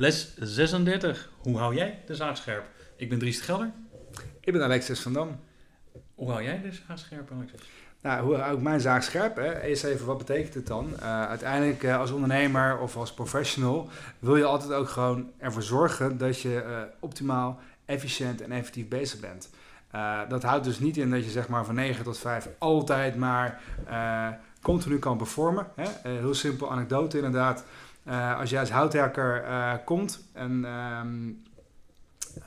Les 36. Hoe hou jij de zaag scherp? Ik ben Dries de Gelder. Ik ben Alexis van Dam. Hoe hou jij de zaag scherp, Alexis? Nou, hoe hou ik mijn zaak scherp? Hè? Eerst even, wat betekent het dan? Uh, uiteindelijk uh, als ondernemer of als professional wil je altijd ook gewoon ervoor zorgen dat je uh, optimaal, efficiënt en effectief bezig bent. dat houdt dus niet in dat je zeg maar van 9 tot 5 altijd maar continu kan performen. Hè? heel simpel anekdote inderdaad. Als jij als houtwerker komt en um, uh,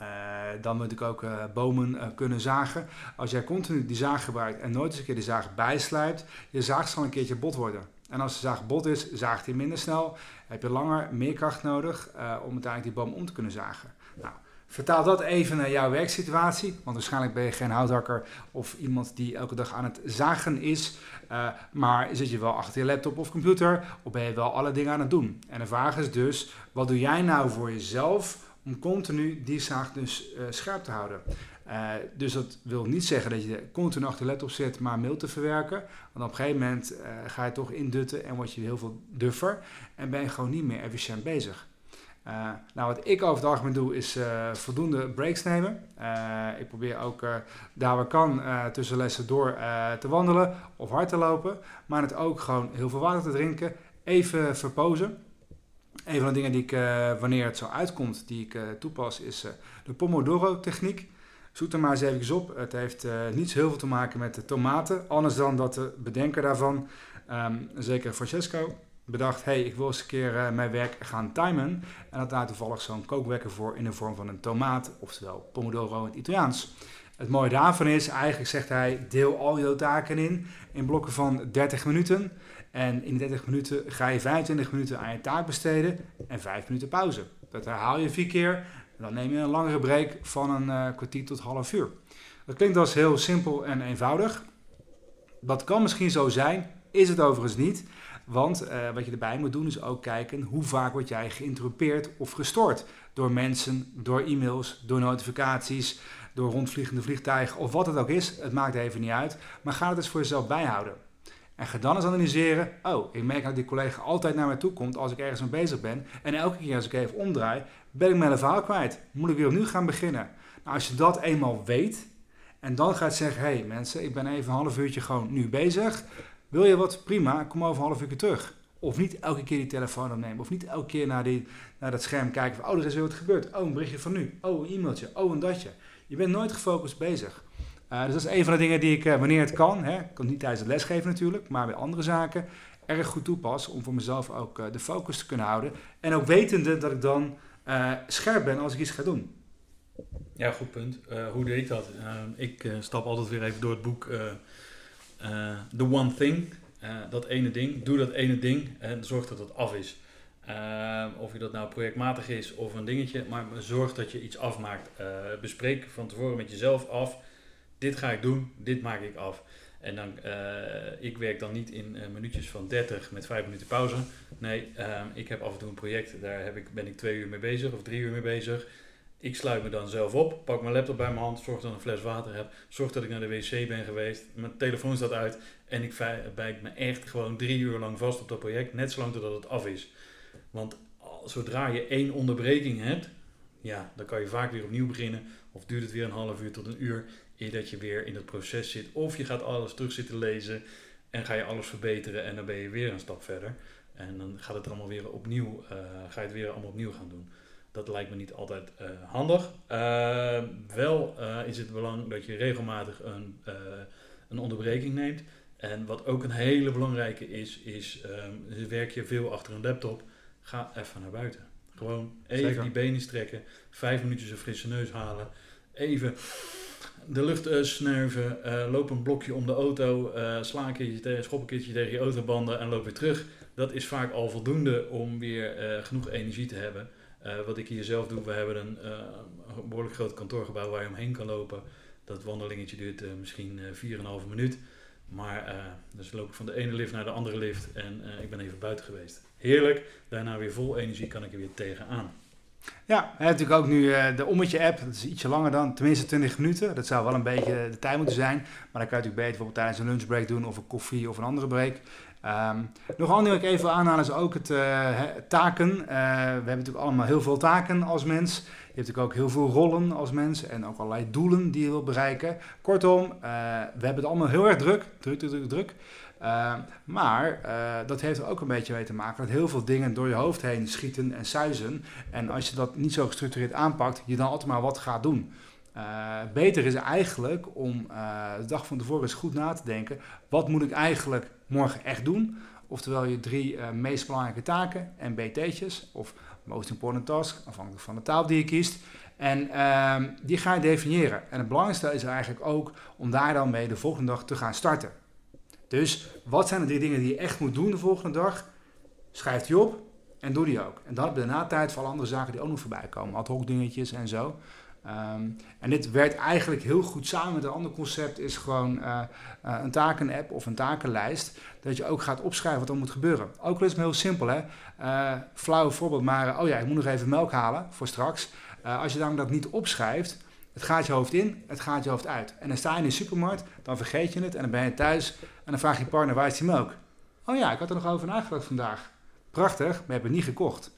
dan moet ik ook bomen kunnen zagen. Als jij continu die zaag gebruikt en nooit eens een keer die zaag bijslijpt, je zaag zal een keertje bot worden. En als de zaag bot is, zaagt hij minder snel. Heb je langer meer kracht nodig om uiteindelijk die boom om te kunnen zagen. Nou, vertaal dat even naar jouw werksituatie. Want waarschijnlijk ben je geen houthakker of iemand die elke dag aan het zagen is. maar zit je wel achter je laptop of computer of ben je wel alle dingen aan het doen? En de vraag is dus, wat doe jij nou voor jezelf om continu die zaag dus uh, scherp te houden. Uh, dus dat wil niet zeggen dat je continu achter de laptop zit maar mail te verwerken. Want op een gegeven moment ga je toch indutten en word je heel veel duffer en ben je gewoon niet meer efficiënt bezig. Nou, wat ik over het algemeen doe is voldoende breaks nemen. ik probeer ook daar waar kan tussen lessen door te wandelen of hard te lopen. Maar het ook gewoon heel veel water te drinken, even verpozen. Een van de dingen die ik, wanneer het zo uitkomt, die ik toepas, is de Pomodoro-techniek. Zoek er maar eens even op. Het heeft niet heel veel te maken met de tomaten. Anders dan dat de bedenker daarvan, um, zeker Francesco, bedacht... hey, ik wil eens een keer mijn werk gaan timen. En had daar toevallig zo'n kookwekker voor in de vorm van een tomaat. Oftewel Pomodoro in het Italiaans. Het mooie daarvan is, eigenlijk zegt hij, deel al je taken in, in blokken van 30 minuten. En in 30 minuten ga je 25 minuten aan je taak besteden en 5 minuten pauze. Dat herhaal je vier keer en dan neem je een langere break van een uh, kwartier tot half uur. Dat klinkt als heel simpel en eenvoudig. Dat kan misschien zo zijn, is het overigens niet. Want uh, wat je erbij moet doen is ook kijken hoe vaak word jij geïnterrumpeerd of gestoord. Door mensen, door e-mails, door notificaties, door rondvliegende vliegtuigen of wat het ook is. Het maakt even niet uit. Maar ga het eens voor jezelf bijhouden. En ga dan eens analyseren. Oh, ik merk dat die collega altijd naar mij toe komt als ik ergens mee bezig ben. En elke keer als ik even omdraai, ben ik mijn verhaal kwijt. Moet ik weer opnieuw gaan beginnen. Nou, als je dat eenmaal weet en dan gaat zeggen: hé hey, mensen, ik ben even een half uurtje gewoon nu bezig. Wil je wat? Prima, kom over een half uur terug. Of niet elke keer die telefoon opnemen. Of niet elke keer naar, die, naar dat scherm kijken van, oh, er is weer wat gebeurd. Oh, een berichtje van nu. Oh, een e-mailtje. Oh, een datje. Je bent nooit gefocust bezig. Uh, dus dat is een van de dingen die ik, uh, wanneer het kan, hè, ik kan niet tijdens het lesgeven natuurlijk, maar bij andere zaken, erg goed toepas om voor mezelf ook uh, de focus te kunnen houden. En ook wetende dat ik dan scherp ben als ik iets ga doen. Ja, goed punt. hoe deed ik dat? ik stap altijd weer even door het boek The One Thing. dat ene ding. Doe dat ene ding en zorg dat het af is. of je dat nou projectmatig is of een dingetje, maar zorg dat je iets afmaakt. bespreek van tevoren met jezelf af dit ga ik doen, dit maak ik af. En dan, ik werk dan niet in minuutjes van 30 met 5 minuten pauze. Nee, ik heb af en toe een project, daar heb ik, ben ik twee uur mee bezig of drie uur mee bezig. Ik sluit me dan zelf op, pak mijn laptop bij mijn hand, zorg dat ik een fles water heb, zorg dat ik naar de wc ben geweest, mijn telefoon staat uit en ik bijt me echt gewoon drie uur lang vast op dat project, net zolang totdat het af is. Want zodra je één onderbreking hebt, ja, dan kan je vaak weer opnieuw beginnen of duurt het weer een half uur tot een uur dat je weer in het proces zit. Of je gaat alles terug zitten lezen en ga je alles verbeteren en dan ben je weer een stap verder. En dan gaat het allemaal weer opnieuw, uh, ga je het weer allemaal opnieuw gaan doen. Dat lijkt me niet altijd uh, handig. Uh, wel is het belangrijk dat je regelmatig een, een onderbreking neemt. En wat ook een hele belangrijke is, is um, werk je veel achter een laptop, ga even naar buiten. Gewoon even die benen strekken, vijf minuutjes een frisse neus halen, even de lucht uh, snuiven, uh, loop een blokje om de auto, uh, sla een keertje tegen, schop een keertje tegen je autobanden en loop weer terug. Dat is vaak al voldoende om weer genoeg energie te hebben wat ik hier zelf doe, we hebben een behoorlijk groot kantoorgebouw waar je omheen kan lopen. Dat wandelingetje duurt misschien 4,5 minuut. Maar dus loop ik van de ene lift naar de andere lift en ik ben even buiten geweest. Heerlijk, daarna weer vol energie kan ik er weer tegenaan. Ja, we natuurlijk ook nu uh, de Ommetje-app. Dat is ietsje langer dan, tenminste 20 minuten. Dat zou wel een beetje de tijd moeten zijn. Maar dan kan je natuurlijk beter bijvoorbeeld tijdens een lunchbreak doen of een koffie of een andere break. Um, nog een ik even aanhalen is ook het uh, taken. Uh, we hebben natuurlijk allemaal heel veel taken als mens. Je hebt natuurlijk ook heel veel rollen als mens en ook allerlei doelen die je wilt bereiken. Kortom, uh, we hebben het allemaal heel erg druk, druk, druk, druk. Uh, maar dat heeft er ook een beetje mee te maken dat heel veel dingen door je hoofd heen schieten en suizen. En als je dat niet zo gestructureerd aanpakt, je dan altijd maar wat gaat doen. Uh, beter is eigenlijk om de dag van tevoren eens goed na te denken. Wat moet ik eigenlijk morgen echt doen? Oftewel je drie meest belangrijke taken, MBT'tjes of most important task, afhankelijk van de taal die je kiest. En ehm, die ga je definiëren. En het belangrijkste is eigenlijk ook om daar dan mee de volgende dag te gaan starten. Dus wat zijn de drie dingen die je echt moet doen de volgende dag? Schrijf die op en doe die ook. En dan heb je daarna tijd voor alle andere zaken die ook nog voorbij komen. Ad hoc dingetjes en zo. Um, en dit werkt eigenlijk heel goed samen met een ander concept, is gewoon uh, uh, een taken-app of een takenlijst. Dat je ook gaat opschrijven wat er moet gebeuren. Ook al is heel simpel, hè. Uh, flauw voorbeeld, maar oh ja, ik moet nog even melk halen voor straks. als je dan dat niet opschrijft, het gaat je hoofd in, het gaat je hoofd uit. En dan sta je in de supermarkt, dan vergeet je het en dan ben je thuis en dan vraag je partner, waar is die melk? Oh ja, ik had er nog over nagedacht vandaag. Prachtig, maar je hebt het niet gekocht.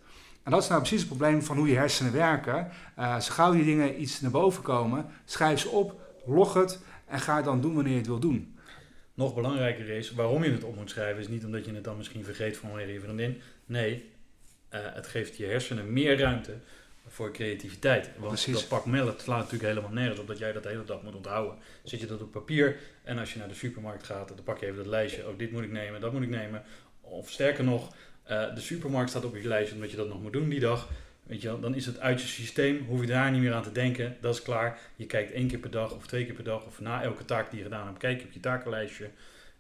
En dat is nou precies het probleem van hoe je hersenen werken. Uh, zo gauw die dingen iets naar boven komen, schrijf ze op, log het en ga het dan doen wanneer je het wil doen. Nog belangrijker is, waarom je het op moet schrijven, is niet omdat je het dan misschien vergeet vanwege je vriendin. Nee, uh, het geeft je hersenen meer ruimte voor creativiteit. Want Precies. dat pak melk slaat natuurlijk helemaal nergens op dat jij dat de hele dag moet onthouden. Zet je dat op papier en als je naar de supermarkt gaat, dan pak je even dat lijstje. Oh, dit moet ik nemen, dat moet ik nemen. Of sterker nog, uh, de supermarkt staat op je lijstje omdat je dat nog moet doen die dag. Weet je dan is het uit je systeem, hoef je daar niet meer aan te denken. Dat is klaar. Je kijkt één keer per dag of twee keer per dag of na elke taak die je gedaan hebt, kijk je op je takenlijstje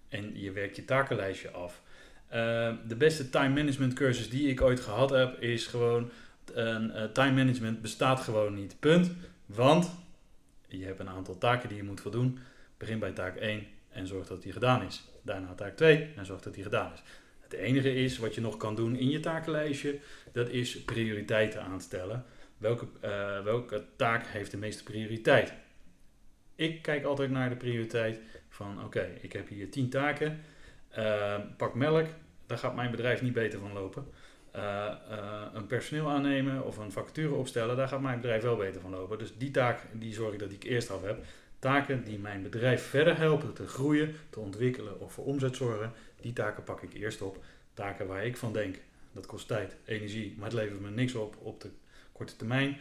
en je werkt je takenlijstje af. Uh, de beste time management cursus die ik ooit gehad heb, is gewoon uh, time management bestaat gewoon niet. Punt. Want je hebt een aantal taken die je moet voldoen. Begin bij taak 1 en zorg dat die gedaan is. Daarna taak 2 en zorg dat die gedaan is. Het enige is wat je nog kan doen in je takenlijstje, dat is prioriteiten aanstellen. Welke, uh, welke taak heeft de meeste prioriteit? Ik kijk altijd naar de prioriteit van oké, ik heb hier 10 taken. Uh, pak melk, daar gaat mijn bedrijf niet beter van lopen. Uh, een personeel aannemen of een vacature opstellen, daar gaat mijn bedrijf wel beter van lopen. Dus die taak, die zorg ik dat ik eerst af heb. Taken die mijn bedrijf verder helpen te groeien, te ontwikkelen of voor omzet zorgen, die taken pak ik eerst op. Taken waar ik van denk, dat kost tijd, energie, maar het levert me niks op op de korte termijn.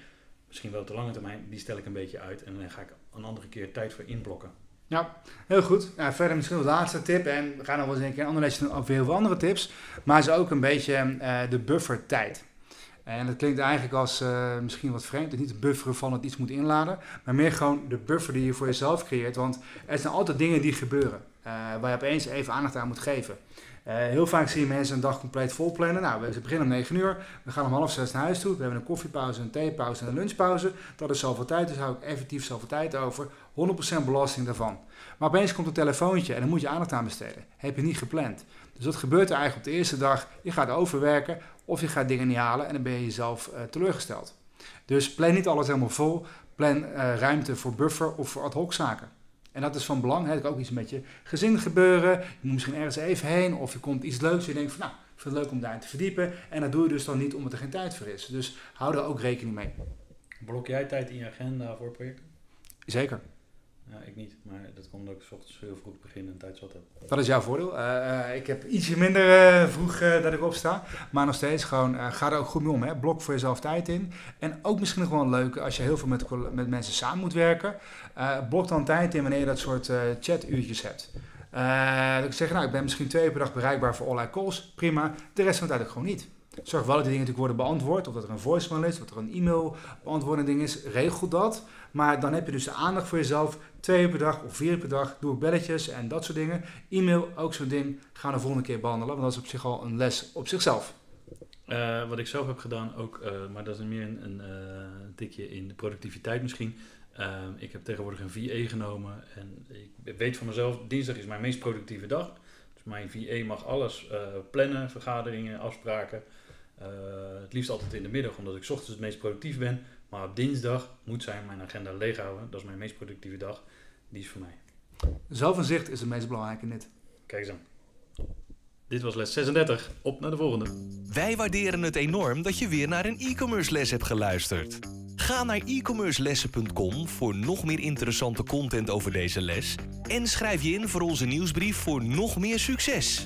Misschien wel op de lange termijn, die stel ik een beetje uit en dan ga ik een andere keer tijd voor inblokken. Ja, heel goed. Ja, verder misschien de laatste tip. En we gaan nog wel eens een keer een ander lesje doen over heel veel andere tips. Maar is ook een beetje uh, de buffertijd. En dat klinkt eigenlijk als uh, misschien wat vreemd. Het niet de bufferen van het iets moet inladen. Maar meer gewoon de buffer die je voor jezelf creëert. Want er zijn altijd dingen die gebeuren. Uh, waar je opeens even aandacht aan moet geven. Uh, heel vaak zie je mensen een dag compleet vol plannen. Nou, we beginnen om 9 uur. We gaan om half zes naar huis toe. We hebben een koffiepauze, een theepauze en een lunchpauze. Dat is zoveel tijd. Dus hou ik effectief zoveel tijd over. 100% belasting daarvan. Maar opeens komt een telefoontje en dan moet je aandacht aan besteden. Heb je niet gepland. Dus wat gebeurt er eigenlijk op de eerste dag? Je gaat overwerken of je gaat dingen niet halen en dan ben je jezelf uh, teleurgesteld. Dus plan niet alles helemaal vol. Plan ruimte voor buffer of voor ad hoc zaken. En dat is van belang. Hè. ook iets met je gezin gebeuren. Je moet misschien ergens even heen of je komt iets leuks. En je denkt van nou, ik vind het leuk om daarin te verdiepen. En dat doe je dus dan niet omdat er geen tijd voor is. Dus hou er ook rekening mee. Blok jij tijd in je agenda voor projecten? Zeker. Ja, ik niet, maar dat komt ik s ochtends heel vroeg begin en tijd zat. Dat is jouw voordeel. Uh, ik heb ietsje minder uh, vroeg dat ik opsta, maar nog steeds gewoon, ga er ook goed mee om. Hè? Blok voor jezelf tijd in. En ook misschien nog wel een leuke, als je heel veel met, met mensen samen moet werken, blok dan tijd in wanneer je dat soort chatuurtjes hebt. dat ik zeg, nou, ik ben misschien twee per dag bereikbaar voor allerlei calls, prima. De rest van de tijd ook gewoon niet. Zorg wel dat die dingen natuurlijk worden beantwoord. Of dat er een voicemail is, of dat er een e-mail beantwoording ding is. Regel dat. Maar dan heb je dus de aandacht voor jezelf. Twee uur per dag of vier per dag. Doe ik belletjes en dat soort dingen. E-mail, ook zo'n ding. Gaan we de volgende keer behandelen. Want dat is op zich al een les op zichzelf. Eh, wat ik zelf heb gedaan ook, eh, maar dat is meer een, een eh, tikje in de productiviteit misschien. Ehm, ik heb tegenwoordig een VA genomen en ik weet van mezelf, dinsdag is mijn meest productieve dag. Dus mijn VA mag alles eh, plannen, vergaderingen, afspraken. Eh, het liefst altijd in de middag, omdat ik 's ochtends het meest productief ben. Maar op dinsdag moet zij mijn agenda leeg houden. Dat is mijn meest productieve dag. Die is voor mij. Zelfinzicht is het meest belangrijke net. Kijk eens aan. Dit was les 36. Op naar de volgende. Wij waarderen het enorm dat je weer naar een e-commerce les hebt geluisterd. Ga naar e-commercelessen.com voor nog meer interessante content over deze les en schrijf je in voor onze nieuwsbrief voor nog meer succes.